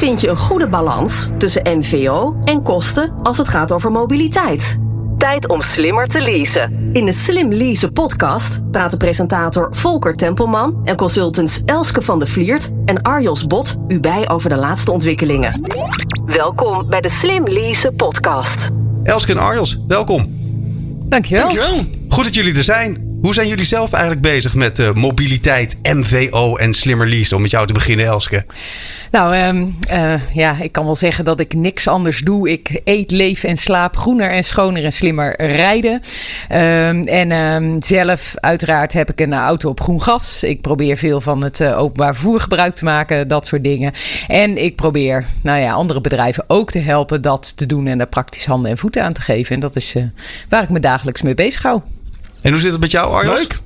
vind je een goede balans tussen NVO en kosten als het gaat over mobiliteit? Tijd om slimmer te leasen. In de Slim Leasen podcast praten presentator Volker Tempelman en consultants Elske van de Vliert en Arjos Bot u bij over de laatste ontwikkelingen. Welkom bij de Slim Leasen podcast. Elske en Arjos, welkom. Dankjewel. Dankjewel. Goed dat jullie er zijn. Hoe zijn jullie zelf eigenlijk bezig met uh, mobiliteit, MVO en slimmer leasen? Om met jou te beginnen, Elske. Nou, um, uh, ja, ik kan wel zeggen dat ik niks anders doe. Ik eet, leef en slaap groener en schoner en slimmer rijden. Um, en um, zelf, uiteraard, heb ik een auto op groen gas. Ik probeer veel van het uh, openbaar vervoer gebruik te maken, dat soort dingen. En ik probeer, nou ja, andere bedrijven ook te helpen dat te doen en daar praktisch handen en voeten aan te geven. En dat is waar ik me dagelijks mee bezig hou. En hoe zit het met jou, Arjos? Leuk.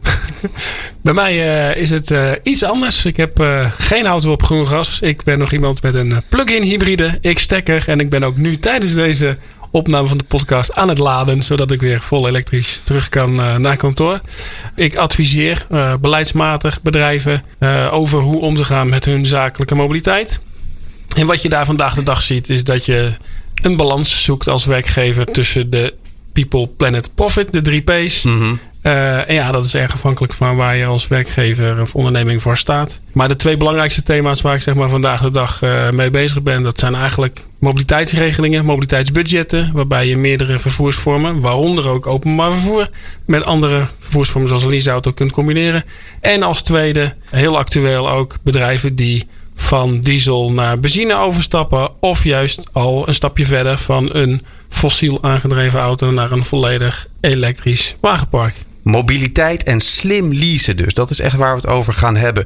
Bij mij uh, is het uh, iets anders. Ik heb uh, geen auto op groen gas. Ik ben nog iemand met een plug-in hybride. Ik stekker. En ik ben ook nu tijdens deze opname van de podcast aan het laden. Zodat ik weer vol elektrisch terug kan naar kantoor. Ik adviseer beleidsmatig bedrijven over hoe om te gaan met hun zakelijke mobiliteit. En wat je daar vandaag de dag ziet is dat je een balans zoekt als werkgever tussen de People, Planet, Profit, de drie P's. Mm -hmm. Uh, en ja, dat is erg afhankelijk van waar je als werkgever of onderneming voor staat. Maar de twee belangrijkste thema's waar ik zeg maar vandaag de dag uh, mee bezig ben, dat zijn eigenlijk mobiliteitsregelingen, mobiliteitsbudgetten, waarbij je meerdere vervoersvormen, waaronder ook openbaar vervoer, met andere vervoersvormen zoals een leaseauto kunt combineren. En als tweede, heel actueel ook bedrijven die van diesel naar benzine overstappen. Of juist al een stapje verder van een fossiel aangedreven auto naar een volledig elektrisch wagenpark. Mobiliteit en slim leasen dus. Dat is echt waar we het over gaan hebben.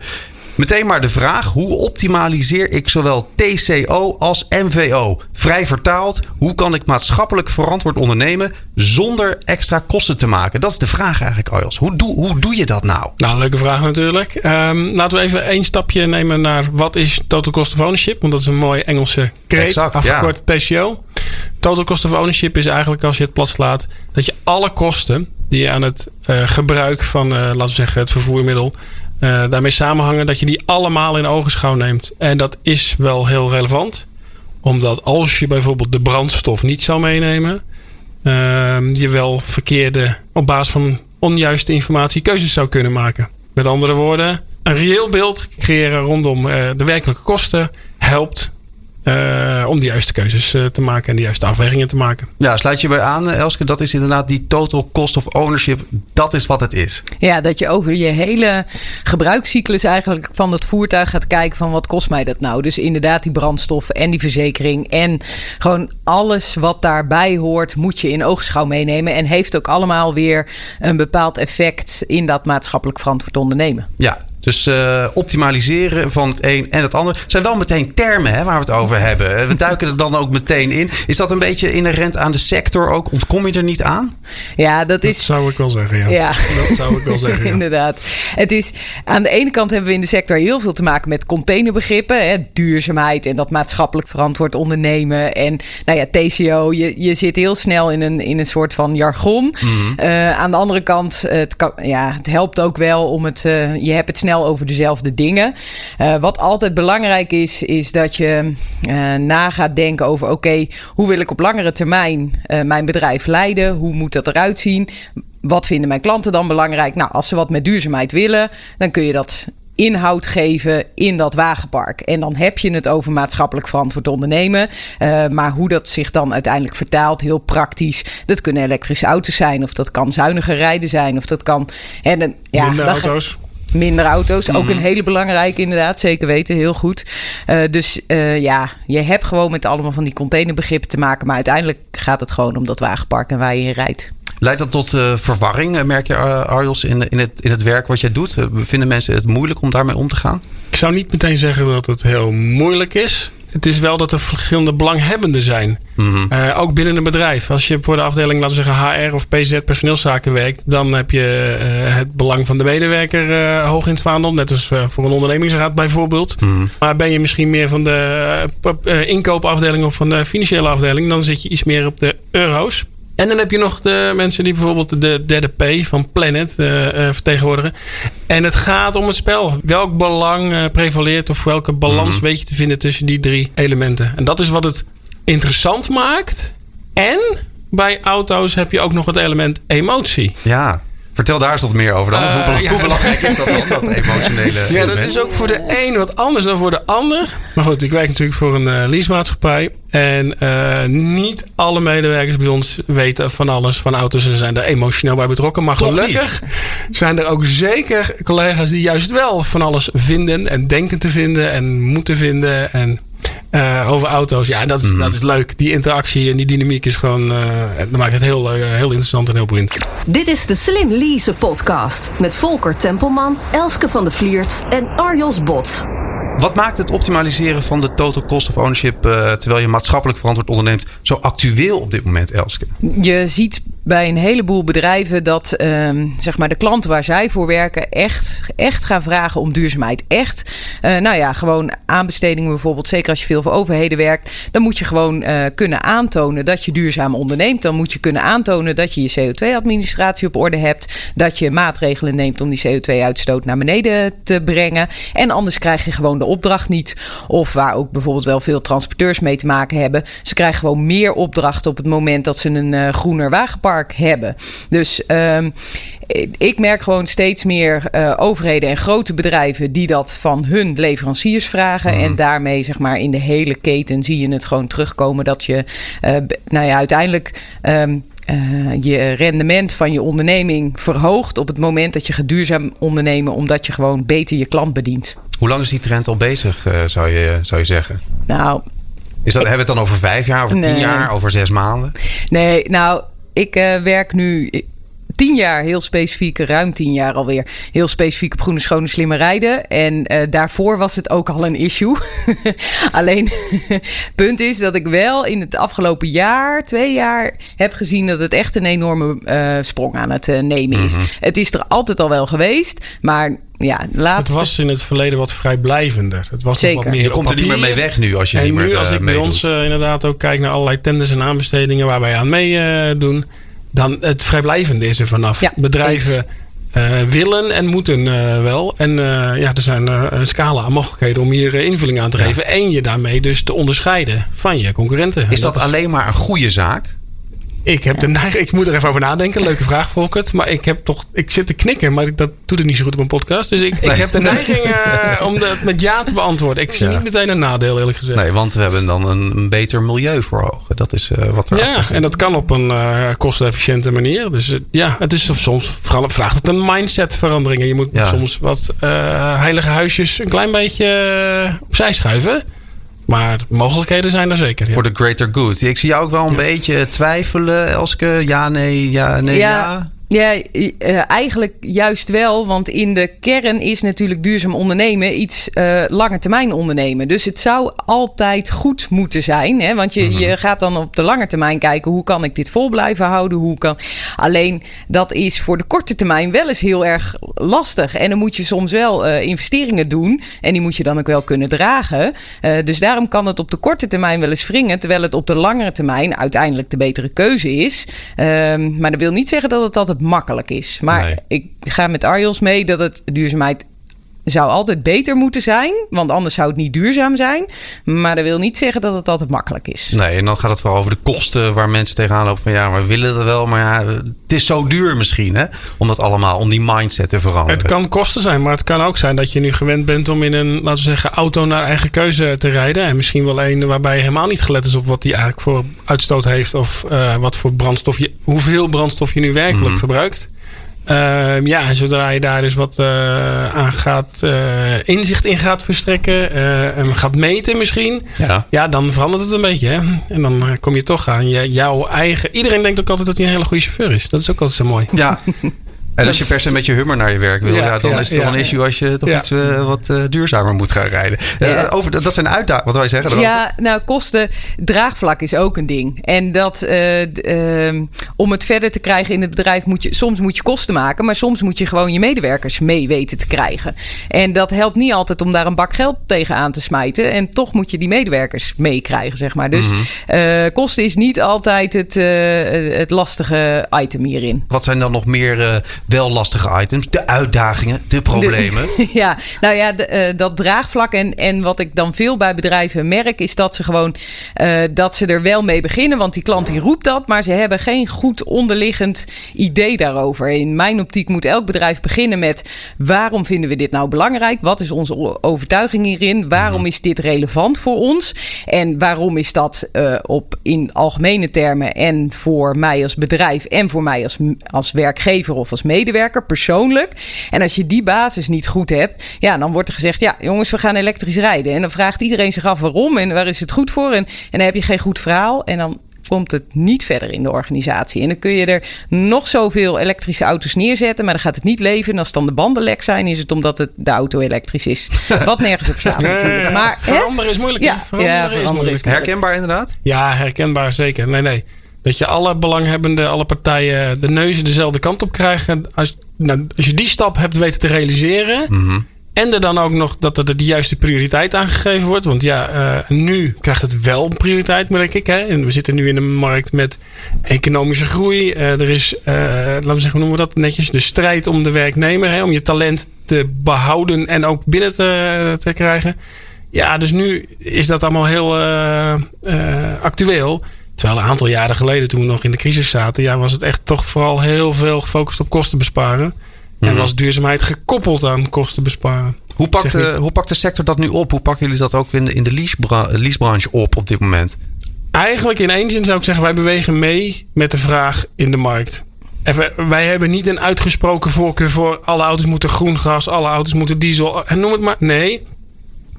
Meteen maar de vraag: hoe optimaliseer ik zowel TCO als MVO? Vrij vertaald, hoe kan ik maatschappelijk verantwoord ondernemen zonder extra kosten te maken? Dat is de vraag eigenlijk, Arjos. Hoe doe, hoe doe je dat nou? Nou, leuke vraag natuurlijk. Um, laten we even één stapje nemen naar wat is total cost of ownership? Want dat is een mooie Engelse kreet, afgekort ja. TCO. Total cost of ownership is eigenlijk als je het plat slaat dat je alle kosten die aan het uh, gebruik van, uh, laten we zeggen, het vervoermiddel uh, daarmee samenhangen dat je die allemaal in ogenschouw neemt. En dat is wel heel relevant. Omdat als je bijvoorbeeld de brandstof niet zou meenemen, uh, je wel verkeerde, op basis van onjuiste informatie, keuzes zou kunnen maken. Met andere woorden, een reëel beeld creëren rondom de werkelijke kosten helpt uh, om de juiste keuzes uh, te maken en de juiste afwegingen te maken. Ja, sluit je bij aan, Elske. Dat is inderdaad die total cost of ownership. Dat is wat het is. Ja, dat je over je hele gebruikscyclus eigenlijk van het voertuig gaat kijken van wat kost mij dat nou. Dus inderdaad die brandstof en die verzekering en gewoon alles wat daarbij hoort moet je in oogschouw meenemen. En heeft ook allemaal weer een bepaald effect in dat maatschappelijk verantwoord ondernemen. Ja, dus uh, optimaliseren van het een en het ander zijn wel meteen termen hè, waar we het over hebben. We duiken er dan ook meteen in. Is dat een beetje inherent aan de sector ook? Ontkom je er niet aan? Ja, dat is. Dat zou ik wel zeggen. Ja, ja. dat zou ik wel zeggen. Ja. Inderdaad. Het is aan de ene kant hebben we in de sector heel veel te maken met containerbegrippen, hè, duurzaamheid en dat maatschappelijk verantwoord ondernemen en nou ja, TCO. Je, je zit heel snel in een, in een soort van jargon. Mm -hmm. uh, aan de andere kant, het, kan, ja, het helpt ook wel om het. Uh, je hebt het snel over dezelfde dingen. Uh, wat altijd belangrijk is, is dat je uh, na gaat denken over: oké, okay, hoe wil ik op langere termijn uh, mijn bedrijf leiden? Hoe moet dat eruit zien? Wat vinden mijn klanten dan belangrijk? Nou, als ze wat met duurzaamheid willen, dan kun je dat inhoud geven in dat wagenpark. En dan heb je het over maatschappelijk verantwoord ondernemen. Uh, maar hoe dat zich dan uiteindelijk vertaalt, heel praktisch. Dat kunnen elektrische auto's zijn, of dat kan zuiniger rijden zijn, of dat kan. En, ja, Minder auto's. Minder auto's, mm -hmm. ook een hele belangrijke inderdaad, zeker weten, heel goed. Uh, dus uh, ja, je hebt gewoon met allemaal van die containerbegrippen te maken, maar uiteindelijk gaat het gewoon om dat wagenpark en waar je in rijdt. Leidt dat tot uh, verwarring, merk je Arjos, in, in, het, in het werk wat jij doet? Vinden mensen het moeilijk om daarmee om te gaan? Ik zou niet meteen zeggen dat het heel moeilijk is het is wel dat er verschillende belanghebbenden zijn. Mm -hmm. uh, ook binnen een bedrijf. Als je voor de afdeling, laten we zeggen, HR of PZ personeelszaken werkt, dan heb je uh, het belang van de medewerker uh, hoog in het vaandel. Net als voor een ondernemingsraad bijvoorbeeld. Mm -hmm. Maar ben je misschien meer van de inkoopafdeling of van de financiële afdeling, dan zit je iets meer op de euro's. En dan heb je nog de mensen die bijvoorbeeld de derde P van Planet uh, uh, vertegenwoordigen. En het gaat om het spel. Welk belang uh, prevaleert of welke balans mm-hmm. weet je te vinden tussen die drie elementen. En dat is wat het interessant maakt. En bij auto's heb je ook nog het element emotie. Ja. Vertel daar eens wat meer over dan. Uh, hoe, ja. hoe, belangrijk is dat dan, dat emotionele Ja, dat is ook voor de een wat anders dan voor de ander. Maar goed, ik werk natuurlijk voor een uh, leasemaatschappij. En uh, niet alle medewerkers bij ons weten van alles van auto's en zijn er emotioneel bij betrokken. Maar Toch gelukkig zijn er ook zeker collega's die juist wel van alles vinden en denken te vinden en moeten vinden. En uh, over auto's. Ja, dat is, mm. dat is leuk. Die interactie en die dynamiek is gewoon. Uh, dat maakt het heel, uh, heel interessant en heel boeiend. Dit is de Slim Lease podcast. Met Volker Tempelman, Elske van de Vliert en Arjos Bot. Wat maakt het optimaliseren van de total cost of ownership, uh, terwijl je maatschappelijk verantwoord onderneemt, zo actueel op dit moment, Elske? Je ziet bij een heleboel bedrijven dat uh, zeg maar de klanten waar zij voor werken echt, echt gaan vragen om duurzaamheid. Echt, uh, nou ja, gewoon aanbestedingen bijvoorbeeld. Zeker als je veel voor overheden werkt, dan moet je gewoon uh, kunnen aantonen dat je duurzaam onderneemt. Dan moet je kunnen aantonen dat je je CO2-administratie op orde hebt. Dat je maatregelen neemt om die CO2-uitstoot naar beneden te brengen. En anders krijg je gewoon de opdracht niet. Of waar ook bijvoorbeeld wel veel transporteurs mee te maken hebben. Ze krijgen gewoon meer opdrachten op het moment dat ze een uh, groener wagenpark hebben. Dus um, ik merk gewoon steeds meer uh, overheden en grote bedrijven die dat van hun leveranciers vragen. Mm. En daarmee, zeg maar, in de hele keten zie je het gewoon terugkomen dat je, uh, nou ja, uiteindelijk. Um, uh, je rendement van je onderneming verhoogt op het moment dat je gaat duurzaam ondernemen, omdat je gewoon beter je klant bedient. Hoe lang is die trend al bezig, zou, je, zou je zeggen? Nou. Is dat, hebben we het dan over vijf jaar, over nee. tien jaar, over zes maanden? Nee, nou, ik uh, werk nu tien jaar heel specifiek, ruim tien jaar alweer, heel specifiek op groene, schone, slimme rijden. En uh, daarvoor was het ook al een issue. Alleen, punt is dat ik wel in het afgelopen jaar, twee jaar, heb gezien dat het echt een enorme uh, sprong aan het uh, nemen is. Mm -hmm. Het is er altijd al wel geweest, maar ja, laatste... Het was in het verleden wat vrijblijvender. Het was Zeker. wat meer je komt er niet meer mee weg nu als je en niet meer nu als ik bij ons uh, inderdaad ook kijk naar allerlei tenders en aanbestedingen waar wij aan meedoen. Uh, dan het vrijblijvende is er vanaf. Ja, Bedrijven uh, willen en moeten uh, wel. En uh, ja, er zijn een scala aan mogelijkheden om hier invulling aan te geven. Ja. En je daarmee dus te onderscheiden van je concurrenten. Is dat, dat is... alleen maar een goede zaak? Ik, heb ja. de neiging, ik moet er even over nadenken. Leuke vraag, Volkert. Maar ik heb toch. Ik zit te knikken, maar dat doet het niet zo goed op een podcast. Dus ik, nee. ik heb de neiging uh, om het met ja te beantwoorden. Ik zie ja. niet meteen een nadeel, eerlijk gezegd. Nee, want we hebben dan een, een beter milieu voor ogen. Dat is uh, wat er Ja, en dat kan op een uh, kostenefficiënte manier. Dus ja, het is soms vraagt het een mindsetverandering. Je moet ja. soms wat heilige huisjes een klein beetje opzij schuiven. Maar mogelijkheden zijn er zeker. Ja. Voor de greater good. Ik zie jou ook wel een ja. beetje twijfelen, Elske. Ja, nee, ja, nee, ja. ja. Ja, uh, eigenlijk juist wel. Want in de kern is natuurlijk duurzaam ondernemen iets uh, lange termijn ondernemen. Dus het zou altijd goed moeten zijn. Hè? Want je, mm -hmm. je gaat dan op de lange termijn kijken hoe kan ik dit vol blijven houden. Hoe kan... Alleen dat is voor de korte termijn wel eens heel erg lastig. En dan moet je soms wel uh, investeringen doen. En die moet je dan ook wel kunnen dragen. dus daarom kan het op de korte termijn wel eens wringen. Terwijl het op de langere termijn uiteindelijk de betere keuze is. Ehm, maar dat wil niet zeggen dat het altijd makkelijk is. Maar nee. ik ga met Arjos mee dat het duurzaamheid zou altijd beter moeten zijn. Want anders zou het niet duurzaam zijn. Maar dat wil niet zeggen dat het altijd makkelijk is. Nee, en dan gaat het vooral over de kosten waar mensen tegenaan lopen. Van ja, we willen het wel. Maar ja, het is zo duur misschien. Hè? Om dat allemaal, om die mindset te veranderen. Het kan kosten zijn. Maar het kan ook zijn dat je nu gewend bent om in een, laten we zeggen, auto naar eigen keuze te rijden. En misschien wel een waarbij je helemaal niet gelet is op wat die eigenlijk voor uitstoot heeft. Of uh, wat voor brandstof je, hoeveel brandstof je nu werkelijk mm -hmm. verbruikt. Uh, ja, zodra je daar dus wat uh, aan gaat, uh, inzicht in gaat verstrekken, en gaat meten misschien, ja. ja, dan verandert het een beetje. Hè? En dan kom je toch aan je, jouw eigen. Iedereen denkt ook altijd dat hij een hele goede chauffeur is. Dat is ook altijd zo mooi. Ja. En als je per se met je hummer naar je werk wil, Ja, ja, dan ja, is het toch een issue als je toch iets eh, wat eh, duurzamer moet gaan rijden. Eh, over, dat zijn uitdagingen. Wat wil je zeggen? daarover? Ja, nou, kosten. Draagvlak is ook een ding. En dat eh, ehm, om het verder te krijgen in het bedrijf moet je soms moet je kosten maken, maar soms moet je gewoon je medewerkers mee weten te krijgen. En dat helpt niet altijd om daar een bak geld tegenaan te smijten. En toch moet je die medewerkers meekrijgen, zeg maar. Dus eh, kosten is niet altijd het, het lastige item hierin. Wat zijn dan nog meer wel lastige items? De uitdagingen, de problemen. De- ja, nou ja, de, eh, dat draagvlak. En, en wat ik dan veel bij bedrijven merk, is dat ze gewoon eh, dat ze er wel mee beginnen. Want die klant die roept dat, maar ze hebben geen goed onderliggend idee daarover. In mijn optiek moet elk bedrijf beginnen met waarom vinden we dit nou belangrijk? Wat is onze overtuiging hierin? Waarom is dit relevant voor ons? En waarom is dat eh, op in algemene termen en voor mij als bedrijf en voor mij als, als werkgever of als medewerker persoonlijk? En als je die basis niet goed hebt, ja, dan wordt er gezegd: ja, jongens, we gaan elektrisch rijden. En dan vraagt iedereen zich af waarom en waar is het goed voor? En, en dan heb je geen goed verhaal. En dan komt het niet verder in de organisatie. En dan kun je er nog zoveel elektrische auto's neerzetten, maar dan gaat het niet leven. En als dan de banden lek zijn, is het omdat het, de auto elektrisch is. Wat nergens op staat natuurlijk. Maar, hè? veranderen is moeilijk. Ja, veranderen, ja, is moeilijk. is- Herkenbaar inderdaad? Ja, herkenbaar zeker. Nee, nee. Dat je alle belanghebbenden, alle partijen de neuzen dezelfde kant op krijgen. Als, nou, als je die stap hebt weten te realiseren. En er dan ook nog dat er de juiste prioriteit aangegeven wordt. Want ja, eh, nu krijgt het wel prioriteit, merk ik. Hè? En we zitten nu in een markt met economische groei. Eh, er is, eh, laten we zeggen, hoe noemen we dat netjes? De strijd om de werknemer. Hè? Om je talent te behouden en ook binnen te, te krijgen. Ja, dus nu is dat allemaal heel actueel. Terwijl een aantal jaren geleden, toen we nog in de crisis zaten, ja, was het echt toch vooral heel veel gefocust op kosten besparen. En was duurzaamheid gekoppeld aan kosten besparen. Hoe pakt, de, hoe pakt de sector dat nu op? Hoe pakken jullie dat ook in de, in de leasebra- leasebranche op op dit moment? Eigenlijk in één zin zou ik zeggen, wij bewegen mee met de vraag in de markt. Even, wij hebben niet een uitgesproken voorkeur voor alle auto's moeten groen gas, alle auto's moeten diesel en noem het maar. Nee,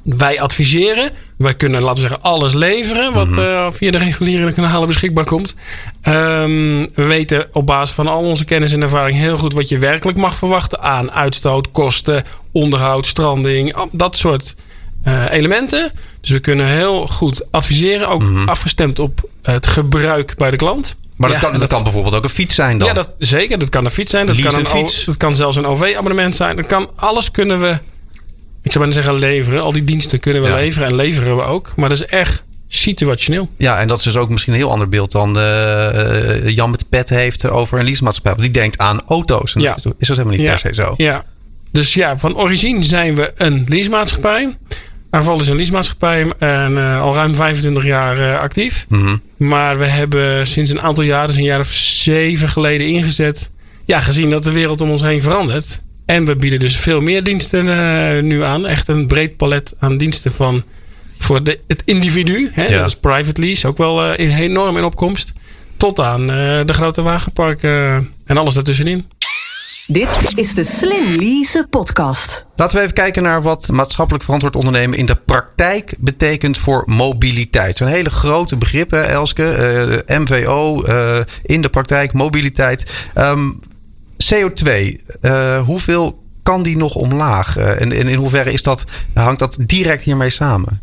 wij adviseren. Wij kunnen, laten we zeggen, alles leveren wat eh, via de reguliere kanalen beschikbaar komt. Ehm, we weten op basis van al onze kennis en ervaring heel goed wat je werkelijk mag verwachten aan uitstoot, kosten, onderhoud, stranding, dat soort eh, elementen. Dus we kunnen heel goed adviseren, ook afgestemd op het gebruik bij de klant. Maar dat, Ja, kan, dat dat- kan bijvoorbeeld ook een fiets zijn dan. Ja, dat, zeker. Dat kan een fiets zijn. Dat Lease kan, een een, fiets. O- dat kan zelfs een OV-abonnement zijn. Dat kan, alles kunnen we, ik zou bijna zeggen leveren. Al die diensten kunnen we Ja. leveren en leveren we ook. Maar dat is echt situationeel. Ja, en dat is dus ook misschien een heel ander beeld dan eh, eh, Jan met de pet heeft over een leasemaatschappij. Want die denkt aan auto's. En Ja. dat is, is dat helemaal niet ja. per se zo. Ja. Dus ja, van origine zijn we een leasemaatschappij. Arval is een leasemaatschappij en eh, al ruim 25 jaar actief. Mhm. Maar we hebben sinds een aantal jaar, dus een jaar of zeven geleden ingezet. Ja, gezien dat de wereld om ons heen verandert. En we bieden dus veel meer diensten eh, nu aan. Echt een breed palet aan diensten van voor de, het individu. Hè? Ja. Dat is private lease, ook wel eh, in, enorm in opkomst. Tot aan eh, de grote wagenparken en alles daartussenin. Dit is de Slim Lease podcast. Laten we even kijken naar wat maatschappelijk verantwoord ondernemen in de praktijk betekent voor mobiliteit. Het zijn hele grote begrippen, Elske. Eh, MVO, eh, in de praktijk, mobiliteit. Ehm, CO2, eh, hoeveel kan die nog omlaag? Eh, en, en in hoeverre is dat, hangt dat direct hiermee samen?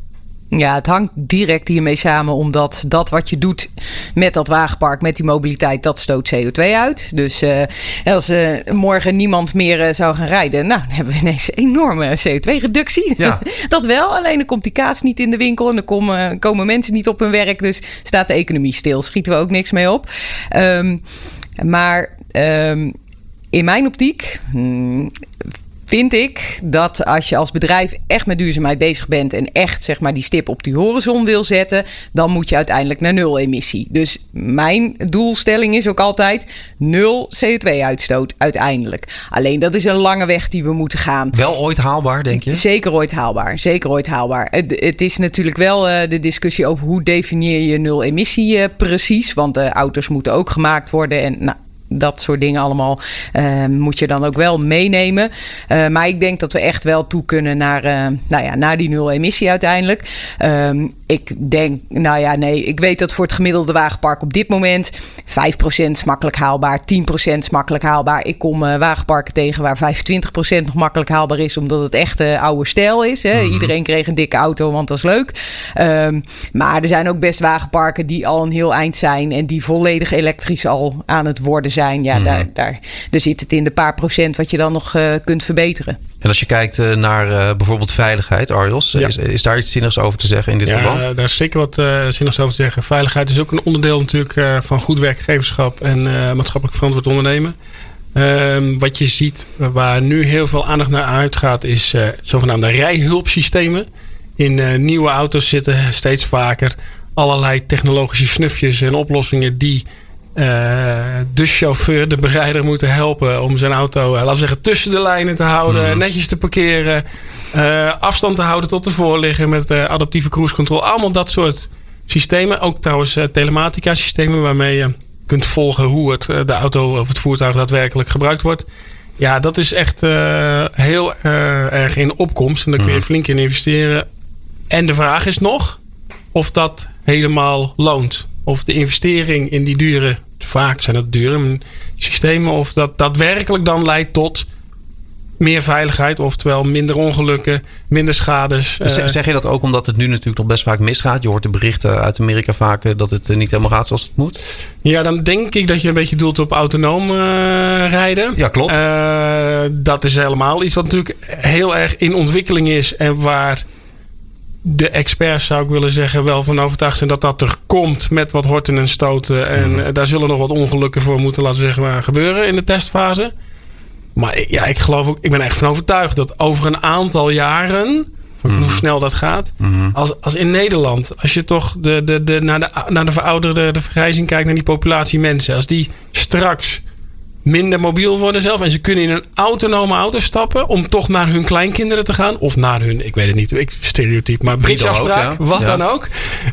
Ja, het hangt direct hiermee samen, omdat dat wat je doet met dat wagenpark, met die mobiliteit, dat stoot CO2 uit. Dus eh, als morgen niemand meer zou gaan rijden, nou, dan hebben we ineens een enorme CO2-reductie. Ja. dat wel, alleen dan komt die kaas niet in de winkel en dan komen, komen mensen niet op hun werk. Dus staat de economie stil, schieten we ook niks mee op. Ehm, maar ehm, in mijn optiek hmm, vind ik dat als je als bedrijf echt met duurzaamheid bezig bent en echt zeg maar die stip op die horizon wil zetten, dan moet je uiteindelijk naar nul emissie. Dus mijn doelstelling is ook altijd nul CO2-uitstoot uiteindelijk. Alleen dat is een lange weg die we moeten gaan. Wel ooit haalbaar, denk je? Zeker ooit haalbaar. Zeker ooit haalbaar. Het, het is natuurlijk wel eh, de discussie over hoe definieer je nul emissie eh, precies. Want de auto's moeten ook gemaakt worden. En nou, dat soort dingen allemaal uh, moet je dan ook wel meenemen. Uh, maar ik denk dat we echt wel toe kunnen naar, uh, nou ja, naar die nul emissie uiteindelijk. Ehm, ik denk, nou ja, nee, ik weet dat voor het gemiddelde wagenpark op dit moment 5% is makkelijk haalbaar, 10% is makkelijk haalbaar. Ik kom wagenparken tegen waar 25% nog makkelijk haalbaar is, omdat het echt oude stijl is. Hè. Mm-hmm. Iedereen kreeg een dikke auto, want dat is leuk. Um, maar er zijn ook best wagenparken die al een heel eind zijn en die volledig elektrisch al aan het worden zijn. Ja, mm-hmm. daar, daar, daar zit het in de paar procent wat je dan nog uh, kunt verbeteren. En als je kijkt uh, naar uh, bijvoorbeeld veiligheid, Arjos, ja. is, is, daar iets zinnigs over te zeggen in dit ja, verband? daar is zeker wat zinnigs over te zeggen. Veiligheid is ook een onderdeel natuurlijk van goed werkgeverschap en maatschappelijk verantwoord ondernemen. Um, wat je ziet, waar nu heel veel aandacht naar uitgaat, is zogenaamde rijhulpsystemen. In nieuwe auto's zitten steeds vaker allerlei technologische snufjes en oplossingen die de chauffeur, de bereider moeten helpen om zijn auto, uh, laten we zeggen, tussen de lijnen te houden, mm. netjes te parkeren, uh, afstand te houden tot de voorligger met adaptieve cruise control. Allemaal dat soort systemen. Ook trouwens telematica systemen waarmee je kunt volgen hoe het, de auto of het voertuig daadwerkelijk gebruikt wordt. Ja, dat is echt heel erg in opkomst en daar kun je flink in investeren. En de vraag is nog of dat helemaal loont. Of de investering in die dure vaak zijn dat dure systemen. Of dat daadwerkelijk dan leidt tot meer veiligheid, oftewel minder ongelukken, minder schades. Dus zeg je dat ook omdat het nu natuurlijk nog best vaak misgaat? Je hoort de berichten uit Amerika vaak eh, dat het eh, niet helemaal gaat zoals het moet. Ja, dan denk ik dat je een beetje doelt op autonoom uh, rijden. Ja, klopt. Uh, dat is helemaal iets wat natuurlijk heel erg in ontwikkeling is en waar de experts, zou ik willen zeggen, wel van overtuigd zijn dat dat er komt met wat horten en stoten. En mm. daar zullen nog wat ongelukken voor moeten, laten we zeggen, gebeuren in de testfase. Maar ja, ik geloof ook, ik ben echt van overtuigd dat over een aantal jaren, van mm. hoe snel dat gaat, mm. als, als in Nederland, als je toch de, de, de, naar, de, naar de verouderde de vergrijzing kijkt, naar die populatie mensen, als die straks minder mobiel worden zelf. En ze kunnen in een autonome auto stappen om toch naar hun kleinkinderen te gaan. Of naar hun, ik weet het niet, ik stereotype, maar bridgeafspraak, ja. wat ja. dan ook.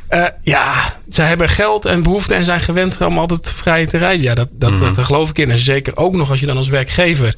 Uh, ja, ze hebben geld en behoefte en zijn gewend om altijd vrij te reizen. Ja, dat, dat, mm -hmm. dat, geloof ik in. En zeker ook nog als je dan als werkgever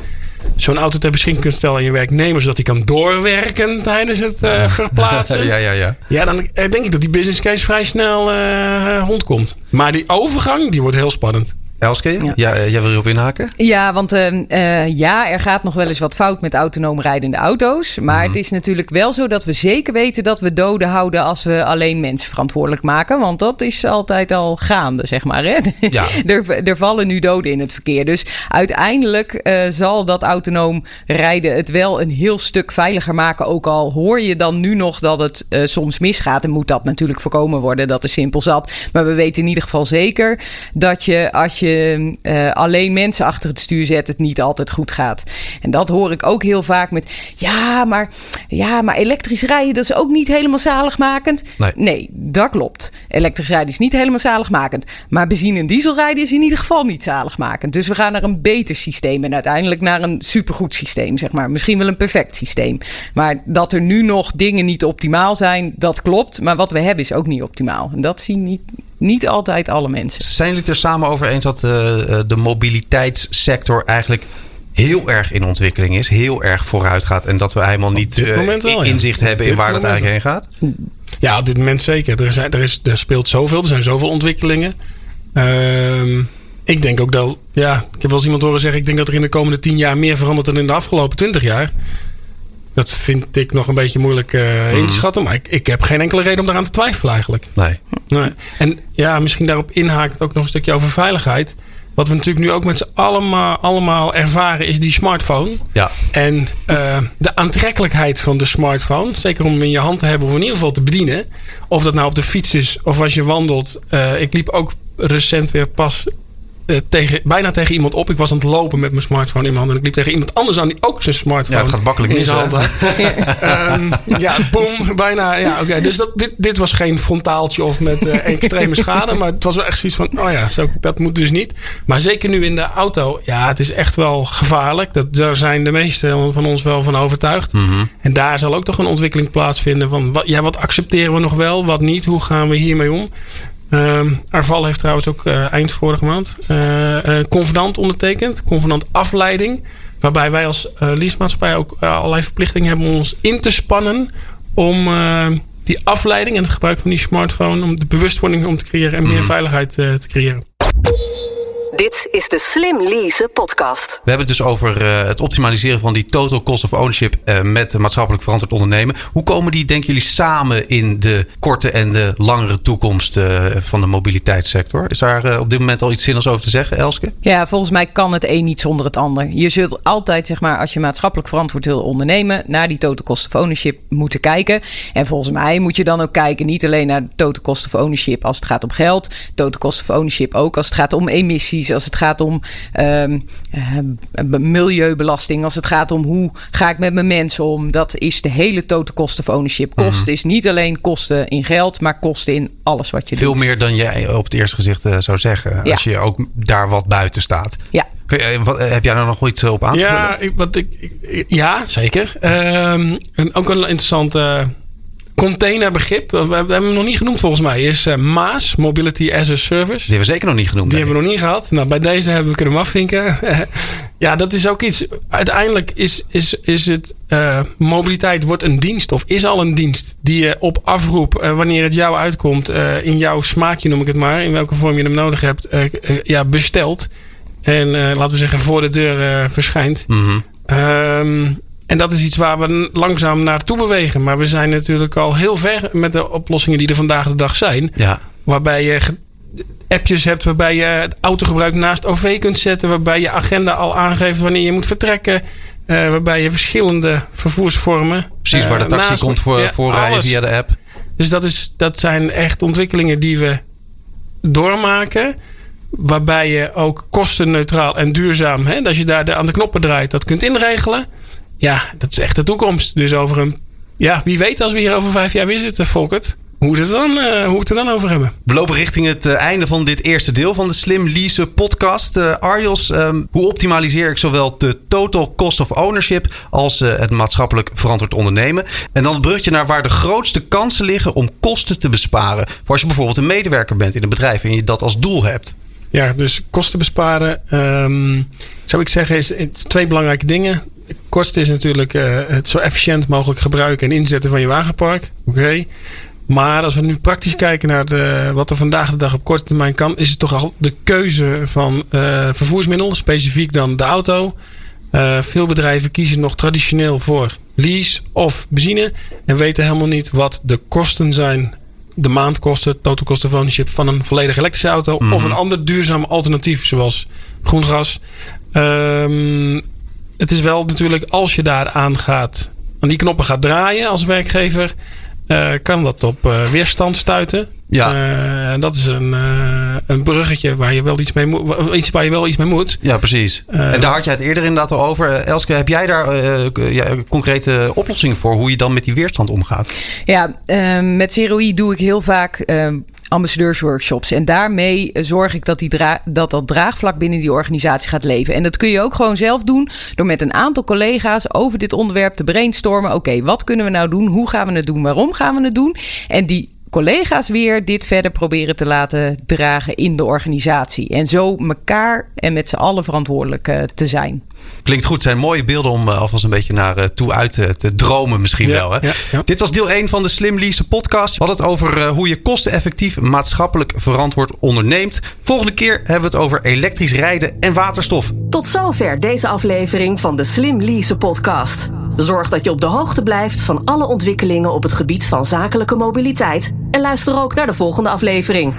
zo'n auto ter beschikking kunt stellen aan je werknemer, zodat hij kan doorwerken tijdens het uh, verplaatsen. ja, ja, ja. Ja, dan denk ik dat die business case vrij snel uh, rondkomt. Maar die overgang, die wordt heel spannend. Elske, ja. ja. Eh, jij wil erop inhaken? Ja, want uh, uh, ja, er gaat nog wel eens wat fout met autonoom rijdende auto's. Maar mm. het is natuurlijk wel zo dat we zeker weten dat we doden houden als we alleen mensen verantwoordelijk maken. Want dat is altijd al gaande, zeg maar. Hè? Ja. er, er vallen nu doden in het verkeer. Dus uiteindelijk uh, zal dat autonoom rijden het wel een heel stuk veiliger maken. Ook al hoor je dan nu nog dat het soms misgaat. En moet dat natuurlijk voorkomen worden. Dat is simpel zat. Maar we weten in ieder geval zeker dat je als je je uh, alleen mensen achter het stuur zet, het niet altijd goed gaat. En dat hoor ik ook heel vaak met: ja, maar, ja, maar elektrisch rijden, dat is ook niet helemaal zaligmakend. Nee. nee, dat klopt. Elektrisch rijden is niet helemaal zaligmakend. Maar benzine- en dieselrijden is in ieder geval niet zaligmakend. Dus we gaan naar een beter systeem en uiteindelijk naar een supergoed systeem, zeg maar. Misschien wel een perfect systeem. Maar dat er nu nog dingen niet optimaal zijn, dat klopt. Maar wat we hebben is ook niet optimaal. En dat zien niet, niet altijd alle mensen. Zijn jullie het er samen over eens dat uh, de mobiliteitssector eigenlijk heel erg in ontwikkeling is, heel erg vooruit gaat en dat we helemaal niet uh, wel, inzicht ja. hebben in waar dat eigenlijk heen gaat? Ja, op dit moment zeker. Er, zijn, er, is, er speelt zoveel, er zijn zoveel ontwikkelingen. Uh, ik denk ook dat, ja, ik heb wel eens iemand horen zeggen, ik denk dat er in de komende tien jaar meer verandert dan in de afgelopen twintig jaar. Dat vind ik nog een beetje moeilijk uh, in te schatten. Maar ik, ik heb geen enkele reden om daaraan te twijfelen eigenlijk. Nee. nee. En ja, misschien daarop inhaakt ook nog een stukje over veiligheid. Wat we natuurlijk nu ook met z'n allemaal, allemaal ervaren is die smartphone. Ja. En uh, de aantrekkelijkheid van de smartphone. Zeker om hem in je hand te hebben of in ieder geval te bedienen. Of dat nou op de fiets is of als je wandelt. Uh, ik liep ook recent weer pas uh, tegen, bijna tegen iemand op. Ik was aan het lopen met mijn smartphone in mijn hand. En ik liep tegen iemand anders aan die ook zijn smartphone ja, het gaat makkelijk in zijn hand um, ja, boom, bijna. Ja, oké. Okay. Dus dat, dit, dit was geen frontaaltje of met uh, extreme schade. Maar het was wel echt zoiets van, oh ja, zo, dat moet dus niet. Maar zeker nu in de auto. Ja, het is echt wel gevaarlijk. Dat, daar zijn de meesten van ons wel van overtuigd. Mm -hmm. En daar zal ook toch een ontwikkeling plaatsvinden van, wat, ja, wat accepteren we nog wel, wat niet? Hoe gaan we hiermee om? Ehm Arval heeft trouwens ook eh, eind vorige maand eh, een convenant ondertekend. Convenant afleiding. Waarbij wij als leasemaatschappij ook allerlei verplichtingen hebben om ons in te spannen. Om die afleiding en het gebruik van die smartphone. Om de bewustwording om te creëren en meer mhm. veiligheid te creëren. Dit is de Slim Lease podcast. We hebben het dus over uh, het optimaliseren van die total cost of ownership uh, met maatschappelijk verantwoord ondernemen. Hoe komen die, denken jullie, samen in de korte en de langere toekomst uh, van de mobiliteitssector? Is daar op dit moment al iets zinnigs over te zeggen, Elske? Ja, volgens mij kan het een niet zonder het ander. Je zult altijd, zeg maar, als je maatschappelijk verantwoord wil ondernemen, naar die total cost of ownership moeten kijken. En volgens mij moet je dan ook kijken, niet alleen naar de total cost of ownership als het gaat om geld, total cost of ownership ook als het gaat om emissies als het gaat om um, milieubelasting, als het gaat om hoe ga ik met mijn mensen om. Dat is de hele total cost of ownership. Kosten mhm. is niet alleen kosten in geld, maar kosten in alles wat je Veel doet. Veel meer dan jij op het eerste gezicht uh, zou zeggen. Ja. Als je ook daar wat buiten staat. Ja. Je, wat, heb jij daar nog iets op aan te ja, ik, wat ik, ja, zeker. Um, en ook een interessante containerbegrip, we hebben hem nog niet genoemd volgens mij, is uh, MAAS, Mobility as a Service. Die hebben we zeker nog niet genoemd. Die hebben we nog niet gehad. Nou, bij deze hebben we kunnen afvinken. ja, dat is ook iets. Uiteindelijk is, is, is het uh, mobiliteit wordt een dienst of is al een dienst die je op afroep, uh, wanneer het jou uitkomt, in jouw smaakje noem ik het maar, in welke vorm je hem nodig hebt, ja, bestelt. En laten we zeggen voor de deur verschijnt. Mm -hmm. En dat is iets waar we langzaam naartoe bewegen. Maar we zijn natuurlijk al heel ver met de oplossingen die er vandaag de dag zijn. Ja. Waarbij je appjes hebt waarbij je het autogebruik naast OV kunt zetten. Waarbij je agenda al aangeeft wanneer je moet vertrekken. Uh, waarbij je verschillende vervoersvormen. Precies, waar de taxi naast, komt voor, ja, voorrijden via de app. Dus dat, is, dat zijn echt ontwikkelingen die we doormaken. Waarbij je ook kostenneutraal en duurzaam, hè, als je daar aan de knoppen draait, dat kunt inregelen ja, dat is echt de toekomst. Dus over een, ja, wie weet als we hier over vijf jaar weer zitten, Volkert. Hoe we, het dan, uh, hoe we het er dan over hebben. We lopen richting het uh, einde van dit eerste deel van de Slim Lease podcast. Uh, Arjos, um, hoe optimaliseer ik zowel de total cost of ownership als het maatschappelijk verantwoord ondernemen? En dan het brugje naar waar de grootste kansen liggen om kosten te besparen. Voor als je bijvoorbeeld een medewerker bent in een bedrijf en je dat als doel hebt. Ja, dus kosten besparen. Um, zou ik zeggen, is, is twee belangrijke dingen kosten is natuurlijk uh, het zo efficiënt mogelijk gebruiken en inzetten van je wagenpark. Oké. Maar als we nu praktisch kijken naar de, wat er vandaag de dag op korte termijn kan, is het toch al de keuze van uh, vervoersmiddel, specifiek dan de auto. Uh, veel bedrijven kiezen nog traditioneel voor lease of benzine en weten helemaal niet wat de kosten zijn. De maandkosten, total cost of ownership van een volledig elektrische auto mm. of een ander duurzaam alternatief zoals groen gas. Um, het is wel natuurlijk als je daar aan gaat, aan die knoppen gaat draaien als werkgever, uh, kan dat op uh, weerstand stuiten. Ja. Uh, dat is een, een bruggetje waar je wel iets mee moet. Iets waar je wel iets mee moet. Ja, precies. en daar had jij het eerder inderdaad al over. Elske, heb jij daar ja, concrete oplossingen voor hoe je dan met die weerstand omgaat? Ja, met CROI doe ik heel vaak ambassadeursworkshops. En daarmee zorg ik dat, die dat dat draagvlak binnen die organisatie gaat leven. En dat kun je ook gewoon zelf doen door met een aantal collega's over dit onderwerp te brainstormen. Oké, wat kunnen we nou doen? Hoe gaan we het doen? Waarom gaan we het doen? En die collega's weer dit verder proberen te laten dragen in de organisatie. En zo elkaar en met z'n allen verantwoordelijk uh, te zijn. Klinkt goed. zijn mooie beelden om uh, alvast een beetje naar uh, toe uit te, te dromen misschien wel. Hè? Ja, ja. Dit was deel 1 van de Slim Lease podcast. We hadden het over uh, hoe je kosteneffectief maatschappelijk verantwoord onderneemt. Volgende keer hebben we het over elektrisch rijden en waterstof. Tot zover deze aflevering van de Slim Lease podcast. Zorg dat je op de hoogte blijft van alle ontwikkelingen op het gebied van zakelijke mobiliteit. En luister ook naar de volgende aflevering.